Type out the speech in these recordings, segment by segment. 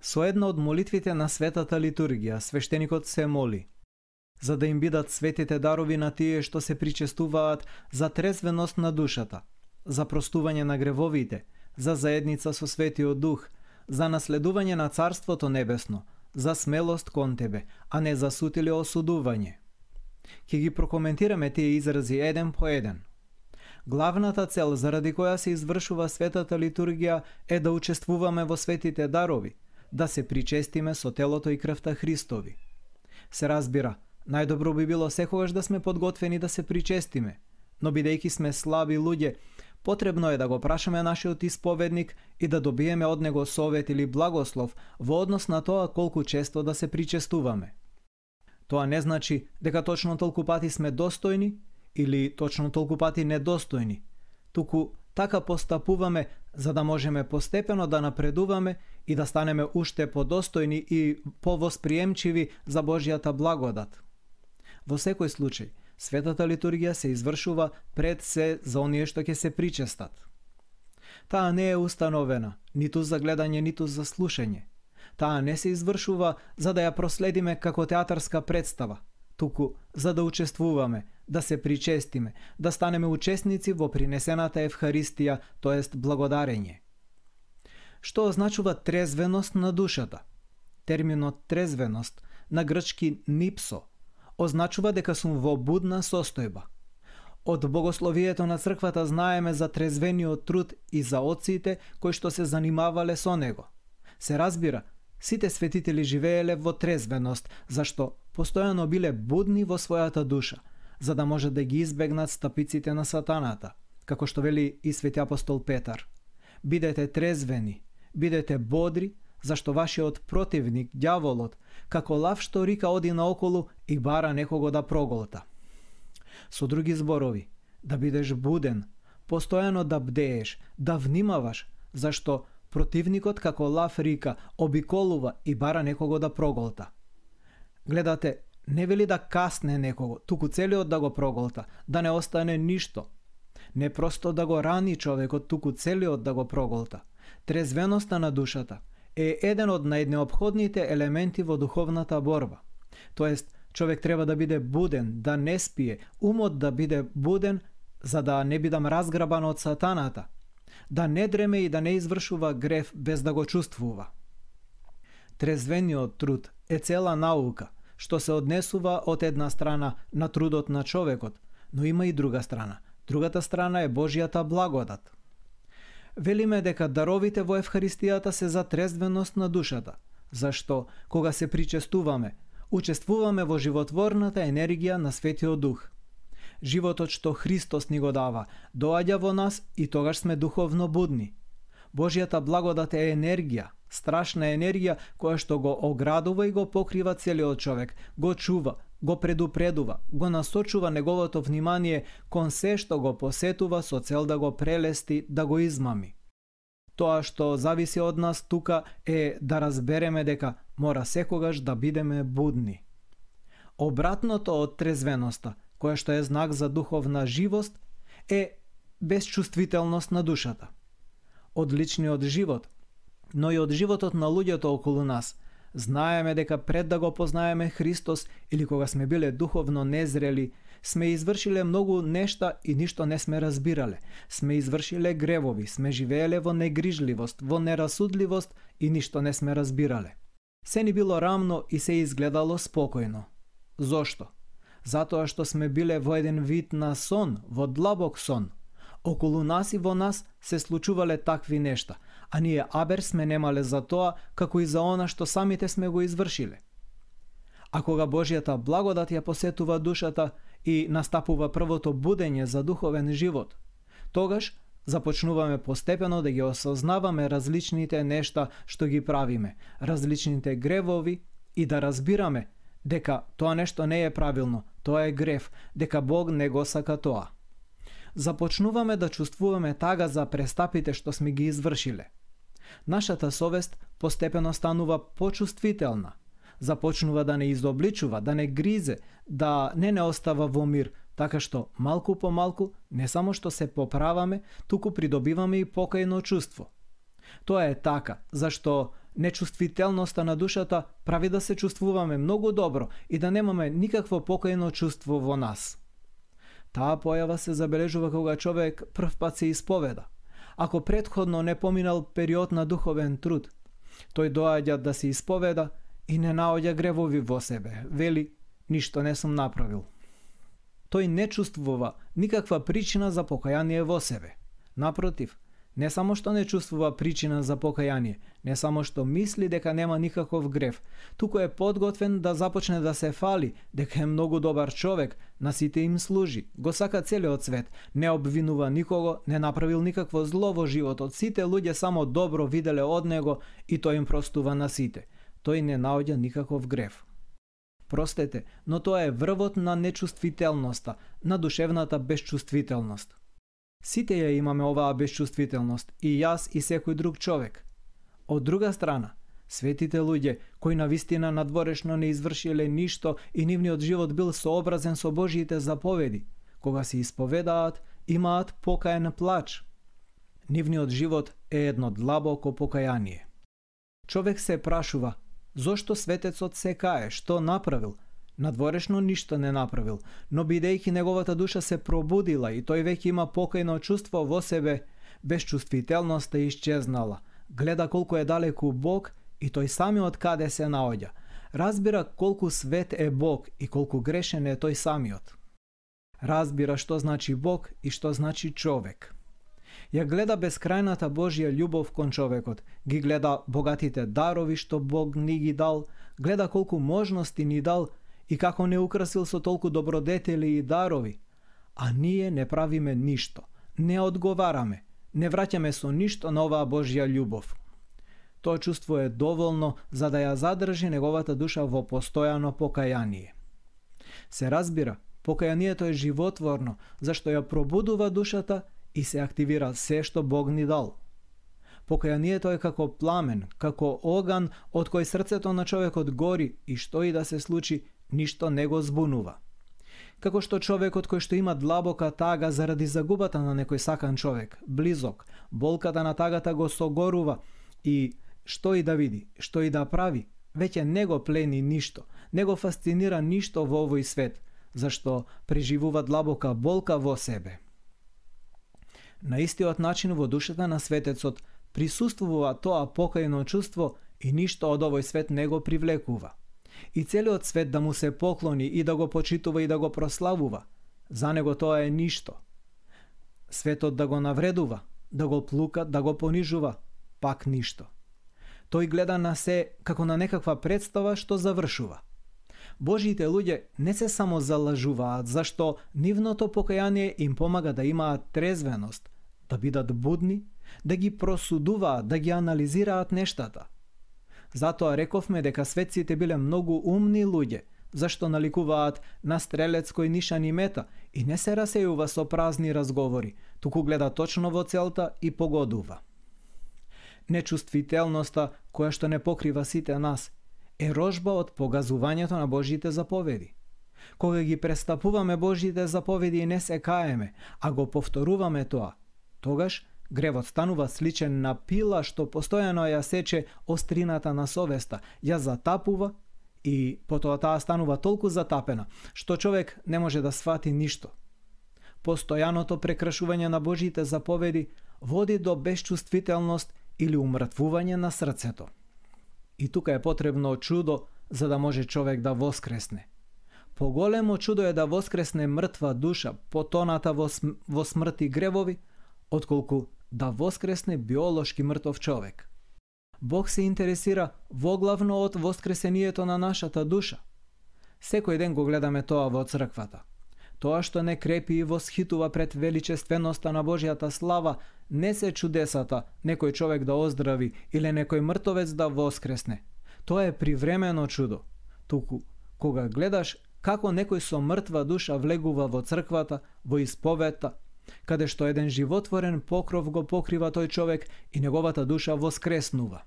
Со една од молитвите на светата литургија, свештеникот се моли за да им бидат светите дарови на тие што се причестуваат за трезвеност на душата, за простување на гревовите, за заедница со Светиот Дух, за наследување на Царството Небесно, за смелост кон Тебе, а не за сутиле осудување. Ке ги прокоментираме тие изрази еден по еден. Главната цел заради која се извршува светата литургија е да учествуваме во светите дарови, да се причестиме со телото и крвта Христови. Се разбира, најдобро би било секогаш да сме подготвени да се причестиме, но бидејќи сме слаби луѓе, потребно е да го прашаме нашиот исповедник и да добиеме од него совет или благослов во однос на тоа колку често да се причестуваме. Тоа не значи дека точно толку пати сме достојни или точно толку пати недостојни, туку така постапуваме за да можеме постепено да напредуваме и да станеме уште подостојни и повосприемчиви за Божјата благодат. Во секој случај, светата литургија се извршува пред се за оние што ќе се причестат. Таа не е установена ниту за гледање, ниту за слушање. Таа не се извршува за да ја проследиме како театарска представа, туку за да учествуваме, да се причестиме, да станеме учесници во принесената Евхаристија, тоест благодарење. Што означува трезвеност на душата? Терминот трезвеност на грчки нипсо означува дека сум во будна состојба. Од богословието на црквата знаеме за трезвениот труд и за оците кои што се занимавале со него. Се разбира, сите светители живееле во трезвеност, зашто постојано биле будни во својата душа, за да може да ги избегнат стапиците на сатаната, како што вели и свети апостол Петар. Бидете трезвени, бидете бодри, зашто вашиот противник, дјаволот, како лав што рика оди наоколу и бара некого да проголта. Со други зборови, да бидеш буден, постојано да бдееш, да внимаваш, зашто противникот како лав рика обиколува и бара некого да проголта. Гледате, не вели да касне некого, туку целиот да го проголта, да не остане ништо. Не просто да го рани човекот, туку целиот да го проголта. Трезвеноста на душата – е еден од најнеобходните елементи во духовната борба. Тоест, човек треба да биде буден, да не спие, умот да биде буден, за да не бидам разграбан од сатаната, да не дреме и да не извршува греф без да го чувствува. Трезвениот труд е цела наука, што се однесува од една страна на трудот на човекот, но има и друга страна. Другата страна е Божјата благодат – велиме дека даровите во Евхаристијата се за трезвеност на душата, зашто, кога се причестуваме, учествуваме во животворната енергија на Светиот Дух. Животот што Христос ни го дава, доаѓа во нас и тогаш сме духовно будни. Божјата благодат е енергија, страшна енергија која што го оградува и го покрива целиот човек, го чува, го предупредува, го насочува неговото внимание кон се што го посетува со цел да го прелести, да го измами. Тоа што зависи од нас тука е да разбереме дека мора секогаш да бидеме будни. Обратното од трезвеноста, која што е знак за духовна живост, е безчувствителност на душата. Од личниот живот, но и од животот на луѓето околу нас – Знаеме дека пред да го познаеме Христос или кога сме биле духовно незрели, сме извршиле многу нешта и ништо не сме разбирале. Сме извршиле гревови, сме живееле во негрижливост, во нерасудливост и ништо не сме разбирале. Се ни било рамно и се изгледало спокојно. Зошто? Затоа што сме биле во еден вид на сон, во длабок сон. Околу нас и во нас се случувале такви нешта – а ние абер сме немале за тоа, како и за она што самите сме го извршиле. А кога Божјата благодат ја посетува душата и настапува првото будење за духовен живот, тогаш започнуваме постепено да ги осознаваме различните нешта што ги правиме, различните гревови и да разбираме дека тоа нешто не е правилно, тоа е грев, дека Бог не го сака тоа. Започнуваме да чувствуваме тага за престапите што сме ги извршиле – нашата совест постепено станува почувствителна. Започнува да не изобличува, да не гризе, да не не остава во мир, така што малку по малку не само што се поправаме, туку придобиваме и покајно чувство. Тоа е така, зашто нечувствителноста на душата прави да се чувствуваме многу добро и да немаме никакво покајно чувство во нас. Таа појава се забележува кога човек прв пат се исповеда. Ако предходно не поминал период на духовен труд, тој доаѓа да се исповеда и не наоѓа гревови во себе. Вели, ништо не сум направил. Тој не чувствува никаква причина за покаяние во себе. Напротив, Не само што не чувствува причина за покаяние, не само што мисли дека нема никаков грев, туку е подготвен да започне да се фали, дека е многу добар човек, на сите им служи, го сака целиот свет, не обвинува никого, не направил никакво зло во животот, сите луѓе само добро виделе од него и тој им простува на сите. Тој не наоѓа никаков грев. Простете, но тоа е врвот на нечувствителноста, на душевната безчувствителност. Сите ја имаме оваа безчувствителност, и јас и секој друг човек. Од друга страна, светите луѓе, кои на вистина надворешно не извршиле ништо и нивниот живот бил сообразен со Божиите заповеди, кога се исповедаат, имаат покаен плач. Нивниот живот е едно длабоко покаяние. Човек се прашува, зошто светецот се кае, што направил, Надворешно ништо не направил, но бидејќи неговата душа се пробудила и тој веќе има покајно чувство во себе, безчувствителноста исчезнала. Гледа колку е далеку Бог и тој самиот каде се наоѓа. Разбира колку свет е Бог и колку грешен е тој самиот. Разбира што значи Бог и што значи човек. Ја гледа бескрајната Божја љубов кон човекот, ги гледа богатите дарови што Бог ни ги дал, гледа колку можности ни дал и како не украсил со толку добродетели и дарови, а ние не правиме ништо, не одговараме, не враќаме со ништо на оваа Божја љубов. Тоа чувство е доволно за да ја задржи неговата душа во постојано покаяние. Се разбира, покаянието е животворно, зашто ја пробудува душата и се активира се што Бог ни дал. Покаянието е како пламен, како оган од кој срцето на човекот гори и што и да се случи, ништо не го збунува. Како што човекот кој што има длабока тага заради загубата на некој сакан човек, близок, болката на тагата го согорува и што и да види, што и да прави, веќе не го плени ништо, не го фасцинира ништо во овој свет, зашто преживува длабока болка во себе. На истиот начин во душата на светецот присуствува тоа покајно чувство и ништо од овој свет не го привлекува и целиот свет да му се поклони и да го почитува и да го прославува. За него тоа е ништо. Светот да го навредува, да го плука, да го понижува, пак ништо. Тој гледа на се како на некаква представа што завршува. Божите луѓе не се само залажуваат, зашто нивното покаяние им помага да имаат трезвеност, да бидат будни, да ги просудуваат, да ги анализираат нештата. Затоа рековме дека светците биле многу умни луѓе, зашто наликуваат на стрелец кој ниша мета и не се расејува со празни разговори, туку гледа точно во целта и погодува. Нечувствителноста, која што не покрива сите нас, е рожба од погазувањето на Божите заповеди. Кога ги престапуваме Божите заповеди и не се каеме, а го повторуваме тоа, тогаш Гревот станува сличен на пила што постојано ја сече острината на совеста, ја затапува и потоа таа станува толку затапена, што човек не може да свати ништо. Постојаното прекршување на Божите заповеди води до безчувствителност или умртвување на срцето. И тука е потребно чудо за да може човек да воскресне. Поголемо чудо е да воскресне мртва душа, потоната во, см во смрт и гревови, отколку да воскресне биолошки мртов човек. Бог се интересира воглавно од воскресението на нашата душа. Секој ден го гледаме тоа во црквата. Тоа што не крепи и восхитува пред величественоста на Божјата слава, не се чудесата некој човек да оздрави или некој мртовец да воскресне. Тоа е привремено чудо. Туку, кога гледаш како некој со мртва душа влегува во црквата, во исповета, каде што еден животворен покров го покрива тој човек и неговата душа воскреснува.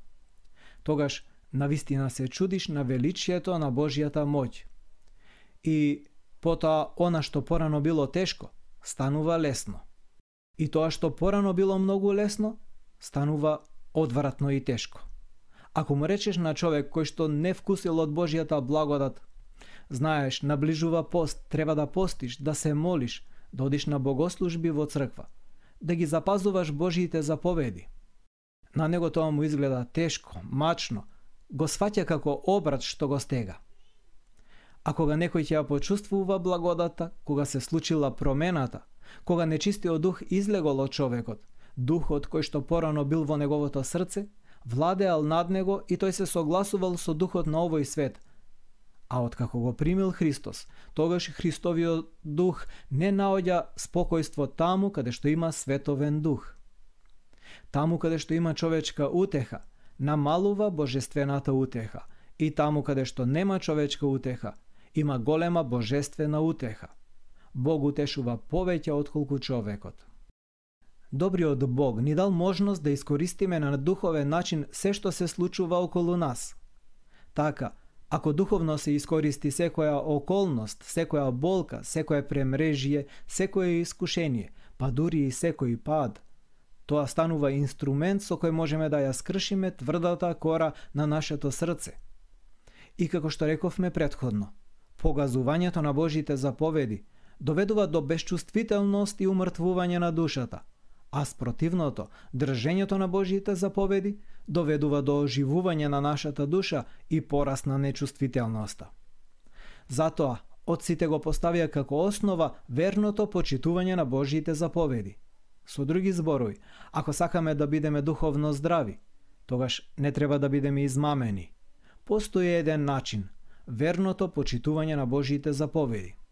Тогаш навистина се чудиш на величието на Божјата моќ. И Потоа, она што порано било тешко, станува лесно. И тоа што порано било многу лесно, станува одвратно и тешко. Ако му речеш на човек кој што не вкусил од Божијата благодат, знаеш, наближува пост, треба да постиш, да се молиш, да одиш на богослужби во црква, да ги запазуваш Божиите заповеди. На него тоа му изгледа тешко, мачно, го сваќа како обрат што го стега. А кога некој ќе ја почувствува благодата, кога се случила промената, кога нечистиот дух излегол од човекот, духот кој што порано бил во неговото срце, владеал над него и тој се согласувал со духот на овој свет. А откако го примил Христос, тогаш Христовиот дух не наоѓа спокојство таму каде што има световен дух. Таму каде што има човечка утеха, намалува божествената утеха, и таму каде што нема човечка утеха, има голема божествена утеха. Бог утешува повеќе отколку човекот. Добриот Бог ни дал можност да искористиме на духовен начин се што се случува околу нас. Така, ако духовно се искористи секоја околност, секоја болка, секоја премрежие, секоја искушение, па дури и секој пад, тоа станува инструмент со кој можеме да ја скршиме тврдата кора на нашето срце. И како што рековме предходно, погазувањето на Божите заповеди доведува до безчувствителност и умртвување на душата – а спротивното, држењето на Божиите заповеди доведува до оживување на нашата душа и пораст на нечувствителноста. Затоа, отците го поставија како основа верното почитување на Божиите заповеди. Со други зборови, ако сакаме да бидеме духовно здрави, тогаш не треба да бидеме измамени. Постои еден начин – верното почитување на Божиите заповеди –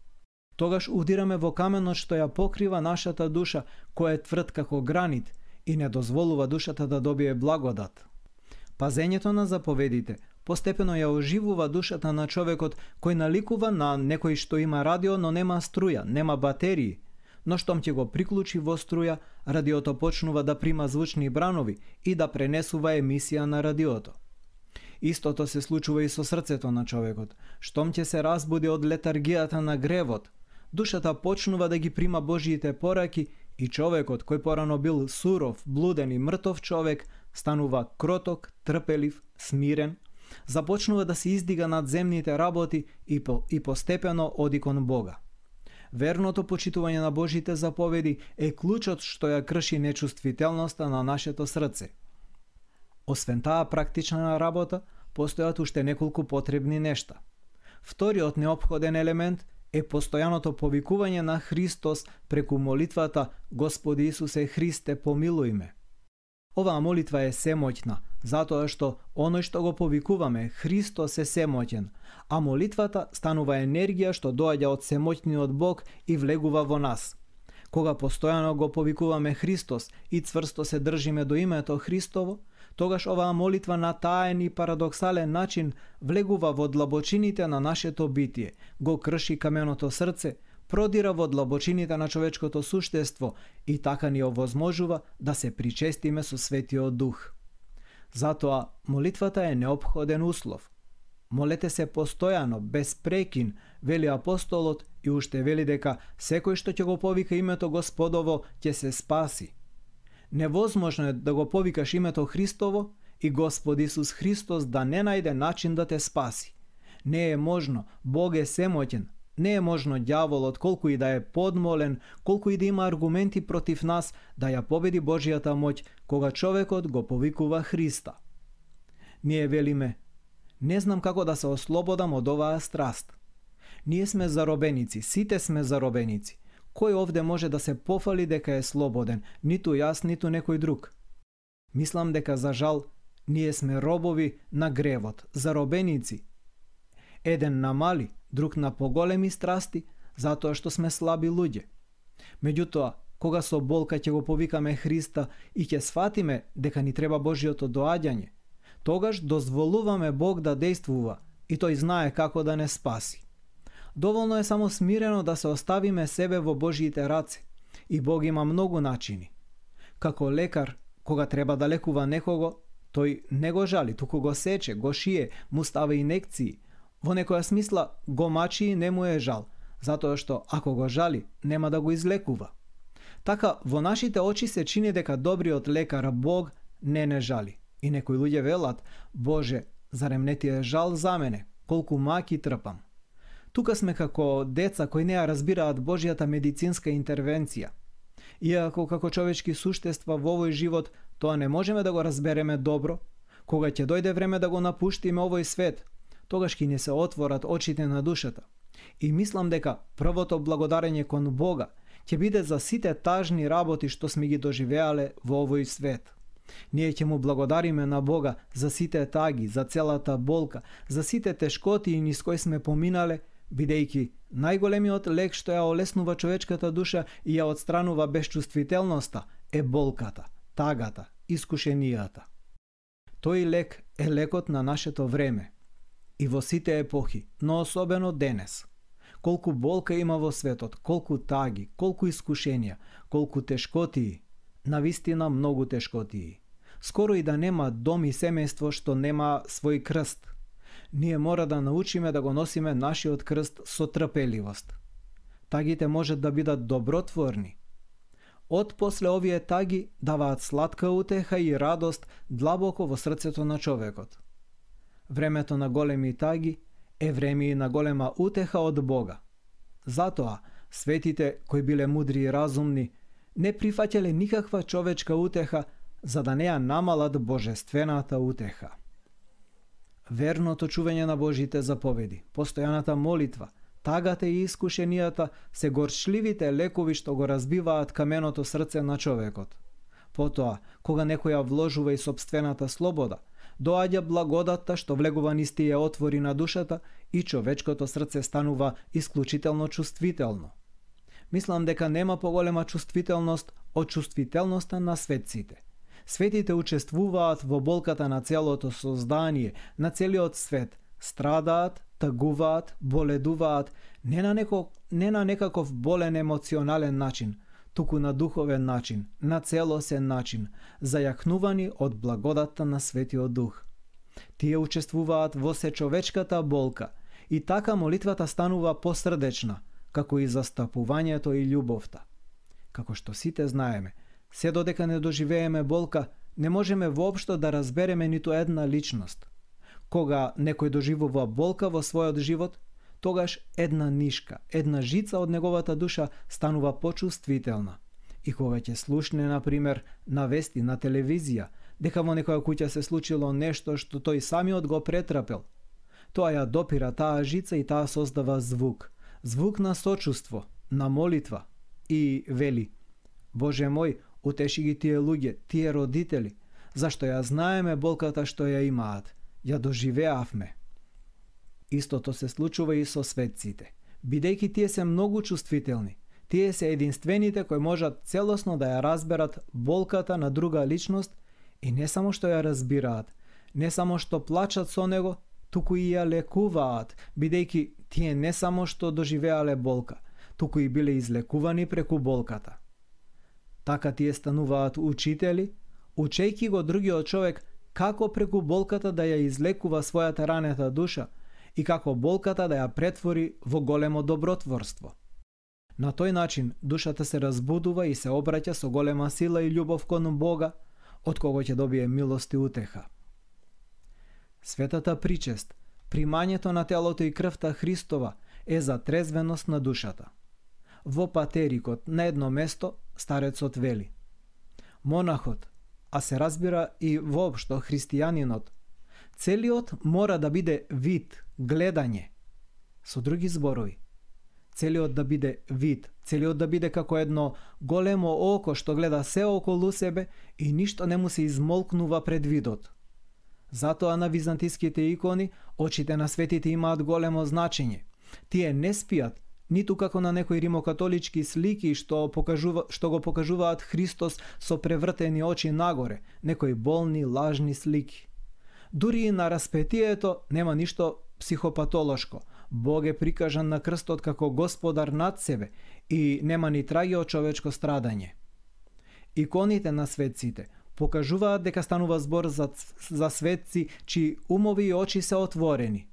тогаш удираме во каменот што ја покрива нашата душа, која е тврд како гранит и не дозволува душата да добие благодат. Пазењето на заповедите постепено ја оживува душата на човекот кој наликува на некој што има радио, но нема струја, нема батерии, но штом ќе го приклучи во струја, радиото почнува да прима звучни бранови и да пренесува емисија на радиото. Истото се случува и со срцето на човекот. Штом ќе се разбуди од летаргијата на гревот, душата почнува да ги прима Божиите пораки и човекот кој порано бил суров, блуден и мртов човек, станува кроток, трпелив, смирен, започнува да се издига над земните работи и, по, и постепено оди кон Бога. Верното почитување на Божите заповеди е клучот што ја крши нечувствителноста на нашето срце. Освен таа практична работа, постојат уште неколку потребни нешта. Вториот необходен елемент е постојаното повикување на Христос преку молитвата Господи Исусе Христе помилуј ме. Оваа молитва е семоќна, затоа што оној што го повикуваме, Христос е семоќен, а молитвата станува енергија што доаѓа од семоќниот Бог и влегува во нас. Кога постојано го повикуваме Христос и цврсто се држиме до името Христово, тогаш оваа молитва на таен и парадоксален начин влегува во длабочините на нашето битие, го крши каменото срце, продира во длабочините на човечкото суштество и така ни овозможува да се причестиме со Светиот Дух. Затоа, молитвата е необходен услов. Молете се постојано, без прекин, вели апостолот и уште вели дека секој што ќе го повика името Господово ќе се спаси. Невозможно е да го повикаш името Христово и Господ Исус Христос да не најде начин да те спаси. Не е можно, Бог е семоќен. Не е можно дјаволот, колку и да е подмолен, колку и да има аргументи против нас, да ја победи Божијата моќ, кога човекот го повикува Христа. Ние велиме, не знам како да се ослободам од оваа страст. Ние сме заробеници, сите сме заробеници. Кој овде може да се пофали дека е слободен, ниту јас, ниту некој друг? Мислам дека за жал ние сме робови на гревот, заробеници. Еден на мали, друг на поголеми страсти, затоа што сме слаби луѓе. Меѓутоа, кога со болка ќе го повикаме Христа и ќе сватиме дека ни треба Божиото доаѓање, тогаш дозволуваме Бог да действува и тој знае како да не спаси. Доволно е само смирено да се оставиме себе во Божиите раце. И Бог има многу начини. Како лекар, кога треба да лекува некого, тој не го жали, туку го сече, го шие, му става инекции. Во некоја смисла, го мачи и не му е жал, затоа што ако го жали, нема да го излекува. Така, во нашите очи се чини дека добриот лекар Бог не не жали. И некои луѓе велат, Боже, зарем не ти е жал за мене, колку маки трпам. Тука сме како деца кои не ја разбираат Божијата медицинска интервенција. Иако како човечки суштества во овој живот, тоа не можеме да го разбереме добро, кога ќе дојде време да го напуштиме овој свет, тогаш ќе ни се отворат очите на душата. И мислам дека првото благодарење кон Бога ќе биде за сите тажни работи што сме ги доживеале во овој свет. Ние ќе му благодариме на Бога за сите таги, за целата болка, за сите тешкоти и низ кои сме поминале, бидејќи најголемиот лек што ја олеснува човечката душа и ја отстранува безчувствителноста е болката, тагата, искушенијата. Тој лек е лекот на нашето време и во сите епохи, но особено денес – колку болка има во светот, колку таги, колку искушенија, колку тешкотии, навистина многу тешкотии. Скоро и да нема дом и семејство што нема свој крст. Ние мора да научиме да го носиме нашиот крст со трпеливост. Тагите можат да бидат добротворни. Од после овие таги даваат сладка утеха и радост длабоко во срцето на човекот. Времето на големи таги е време и на голема утеха од Бога. Затоа, светите кои биле мудри и разумни, не прифаќале никаква човечка утеха, за да не ја намалат божествената утеха. Верното чување на Божите заповеди, постојаната молитва, тагата и искушенијата се горчливите лекови што го разбиваат каменото срце на човекот. Потоа, кога некоја вложува и собствената слобода – доаѓа благодатта што влегува низ тие отвори на душата и човечкото срце станува исклучително чувствително. Мислам дека нема поголема чувствителност од чувствителноста на светците. Светите учествуваат во болката на целото создание, на целиот свет, страдаат, тагуваат, боледуваат, не на, неко, не на некаков болен емоционален начин, туку на духовен начин, на целосен начин, зајакнувани од благодатта на Светиот Дух. Тие учествуваат во сечовечката болка и така молитвата станува посрдечна, како и застапувањето и љубовта. Како што сите знаеме, се додека не доживееме болка, не можеме воопшто да разбереме ниту една личност. Кога некој доживува болка во својот живот, тогаш една нишка, една жица од неговата душа станува почувствителна. И кога ќе слушне, на пример, на вести на телевизија, дека во некоја куќа се случило нешто што тој самиот го претрапел, тоа ја допира таа жица и таа создава звук. Звук на сочувство, на молитва. И вели, Боже мој, утеши ги тие луѓе, тие родители, зашто ја знаеме болката што ја имаат. Ја доживеавме. Истото се случува и со светците. Бидејќи тие се многу чувствителни, тие се единствените кои можат целосно да ја разберат болката на друга личност и не само што ја разбираат, не само што плачат со него, туку и ја лекуваат, бидејќи тие не само што доживеале болка, туку и биле излекувани преку болката. Така тие стануваат учители, учејки го другиот човек како преку болката да ја излекува својата ранета душа, и како болката да ја претвори во големо добротворство. На тој начин душата се разбудува и се обраќа со голема сила и љубов кон Бога, од кого ќе добие милост и утеха. Светата причест, примањето на телото и крвта Христова е за трезвеност на душата. Во патерикот на едно место старецот вели. Монахот, а се разбира и воопшто христијанинот, целиот мора да биде вид, гледање. Со други зборови, целиот да биде вид, целиот да биде како едно големо око што гледа се околу себе и ништо не му се измолкнува пред видот. Затоа на византиските икони очите на светите имаат големо значење. Тие не спијат, ниту како на некои римокатолички слики што покажува што го покажуваат Христос со превртени очи нагоре, некои болни лажни слики. Дури и на распетието нема ништо психопатолошко. Бог е прикажан на крстот како господар над себе и нема ни траги од човечко страдање. Иконите на светците покажуваат дека станува збор за, за светци чии умови и очи се отворени.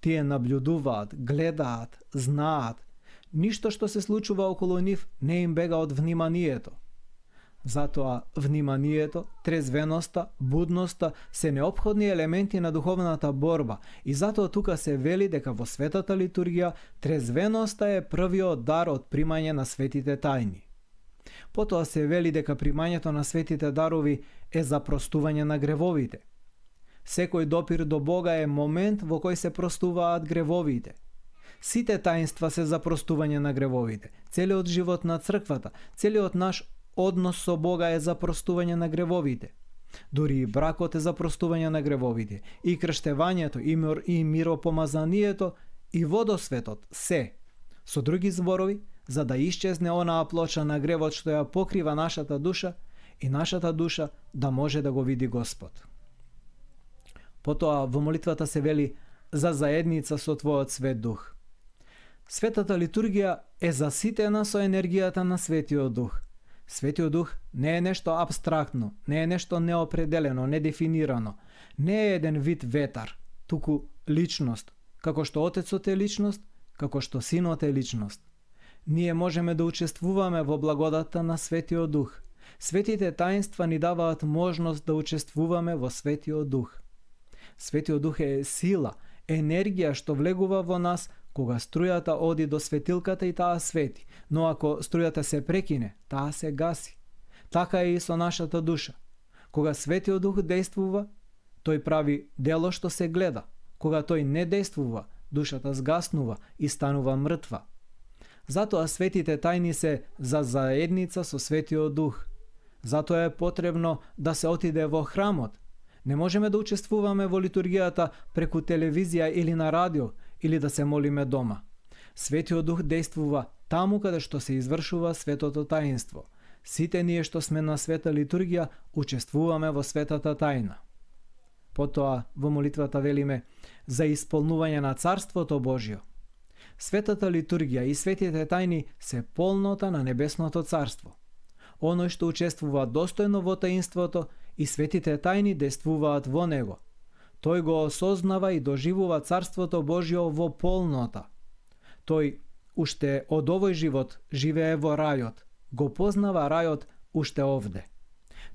Тие наблюдуваат, гледаат, знаат ништо што се случува околу нив не им бега од вниманието. Затоа вниманието, трезвеноста, будноста се необходни елементи на духовната борба и затоа тука се вели дека во светата литургија трезвеноста е првиот дар од примање на светите тајни. Потоа се вели дека примањето на светите дарови е за простување на гревовите. Секој допир до Бога е момент во кој се простуваат гревовите. Сите таинства се за простување на гревовите. Целиот живот на црквата, целиот наш однос со Бога е за простување на гревовите. Дури и бракот е за простување на гревовите, и крштевањето, и, мир, и миропомазанието, и водосветот, се. Со други зборови, за да исчезне онаа плоча на гревот што ја покрива нашата душа, и нашата душа да може да го види Господ. Потоа во молитвата се вели за заедница со Твојот свет дух. Светата литургија е заситена со енергијата на Светиот Дух. Светиот Дух не е нешто абстрактно, не е нешто неопределено, недефинирано, не е еден вид ветар, туку личност, како што Отецот е личност, како што Синот е личност. Ние можеме да учествуваме во благодата на Светиот Дух. Светите таинства ни даваат можност да учествуваме во Светиот Дух. Светиот Дух е сила, енергија што влегува во нас кога струјата оди до светилката и таа свети, но ако струјата се прекине, таа се гаси. Така е и со нашата душа. Кога Светиот Дух действува, тој прави дело што се гледа. Кога тој не действува, душата сгаснува и станува мртва. Затоа светите тајни се за заедница со Светиот Дух. Затоа е потребно да се отиде во храмот. Не можеме да учествуваме во литургијата преку телевизија или на радио, или да се молиме дома. Светиот Дух действува таму каде што се извршува светото таинство. Сите ние што сме на света литургија учествуваме во светата тајна. Потоа во молитвата велиме за исполнување на Царството Божјо. Светата литургија и светите тајни се полнота на небесното царство. Оној што учествува достојно во таинството и светите тајни действуваат во него – Тој го осознава и доживува Царството Божјо во полнота. Тој, уште од овој живот, живее во рајот, го познава рајот уште овде.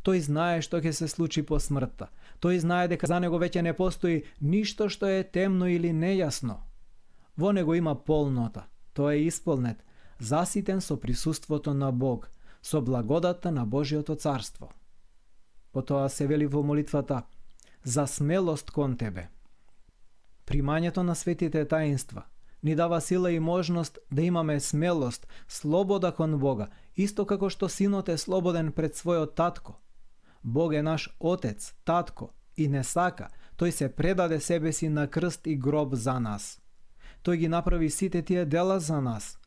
Тој знае што ќе се случи по смртта. Тој знае дека за него веќе не постои ништо што е темно или нејасно. Во него има полнота. Тој е исполнет, заситен со присуството на Бог, со благодата на Божјото царство. Потоа се вели во молитвата – за смелост кон Тебе. Примањето на светите таинства ни дава сила и можност да имаме смелост, слобода кон Бога, исто како што синот е слободен пред својот татко. Бог е наш Отец, татко и не сака, тој се предаде себе си на крст и гроб за нас. Тој ги направи сите тие дела за нас.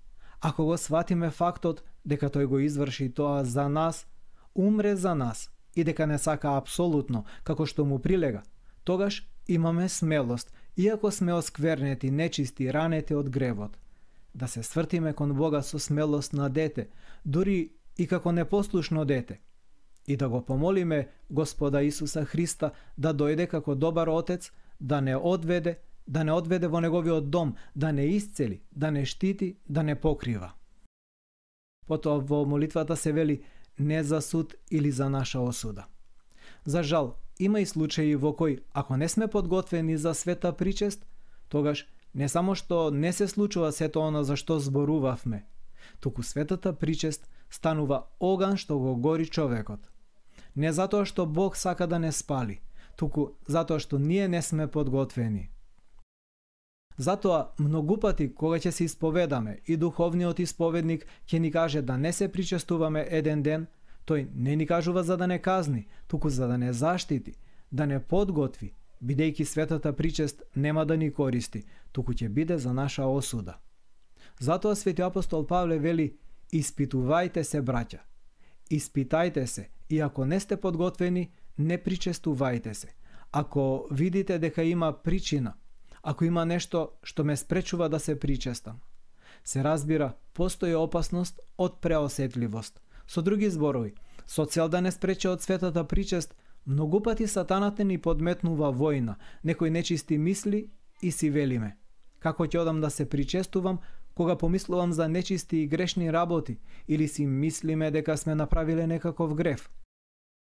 Ако го сватиме фактот дека тој го изврши тоа за нас, умре за нас – и дека не сака апсолутно, како што му прилега, тогаш имаме смелост, иако сме осквернети, нечисти, ранети од гревот. Да се свртиме кон Бога со смелост на дете, дури и како непослушно дете. И да го помолиме Господа Исуса Христа да дојде како добар отец, да не одведе, да не одведе во неговиот дом, да не исцели, да не штити, да не покрива. Потоа во молитвата се вели не за суд или за наша осуда. За жал, има и случаи во кои, ако не сме подготвени за света причест, тогаш не само што не се случува сето она за што зборувавме, туку светата причест станува оган што го гори човекот. Не затоа што Бог сака да не спали, туку затоа што ние не сме подготвени. Затоа, многу пати, кога ќе се исповедаме и духовниот исповедник ќе ни каже да не се причестуваме еден ден, тој не ни кажува за да не казни, туку за да не заштити, да не подготви, бидејќи светата причест нема да ни користи, туку ќе биде за наша осуда. Затоа свети апостол Павле вели, испитувајте се, браќа. Испитајте се, и ако не сте подготвени, не причестувајте се. Ако видите дека има причина – ако има нешто што ме спречува да се причестам. Се разбира, постои опасност од преосетливост. Со други зборови, со цел да не спрече од светата причест, многу пати сатаната ни подметнува војна, некои нечисти мисли и си велиме. Како ќе одам да се причестувам, Кога помислувам за нечисти и грешни работи или си мислиме дека сме направиле некаков греф.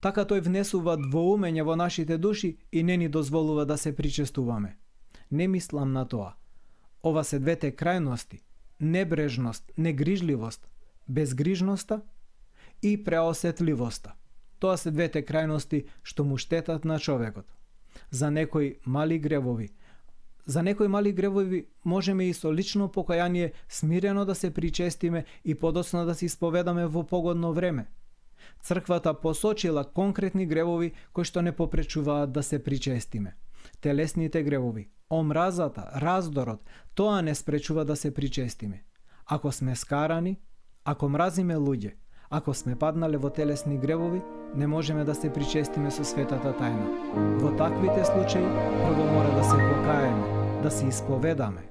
Така тој внесува двоумење во нашите души и не ни дозволува да се причестуваме. Не мислам на тоа. Ова се двете крајности – небрежност, негрижливост, безгрижноста и преосетливоста. Тоа се двете крајности што му штетат на човекот. За некои мали гревови, за некои мали гревови можеме и со лично покаяние смирено да се причестиме и подоцна да се исповедаме во погодно време. Црквата посочила конкретни гревови кои што не попречуваат да се причестиме. Телесните гревови, омразата, раздорот, тоа не спречува да се причестиме. Ако сме скарани, ако мразиме луѓе, ако сме паднале во телесни гревови, не можеме да се причестиме со светата тајна. Во таквите случаи, прво мора да се покаеме, да се исповедаме,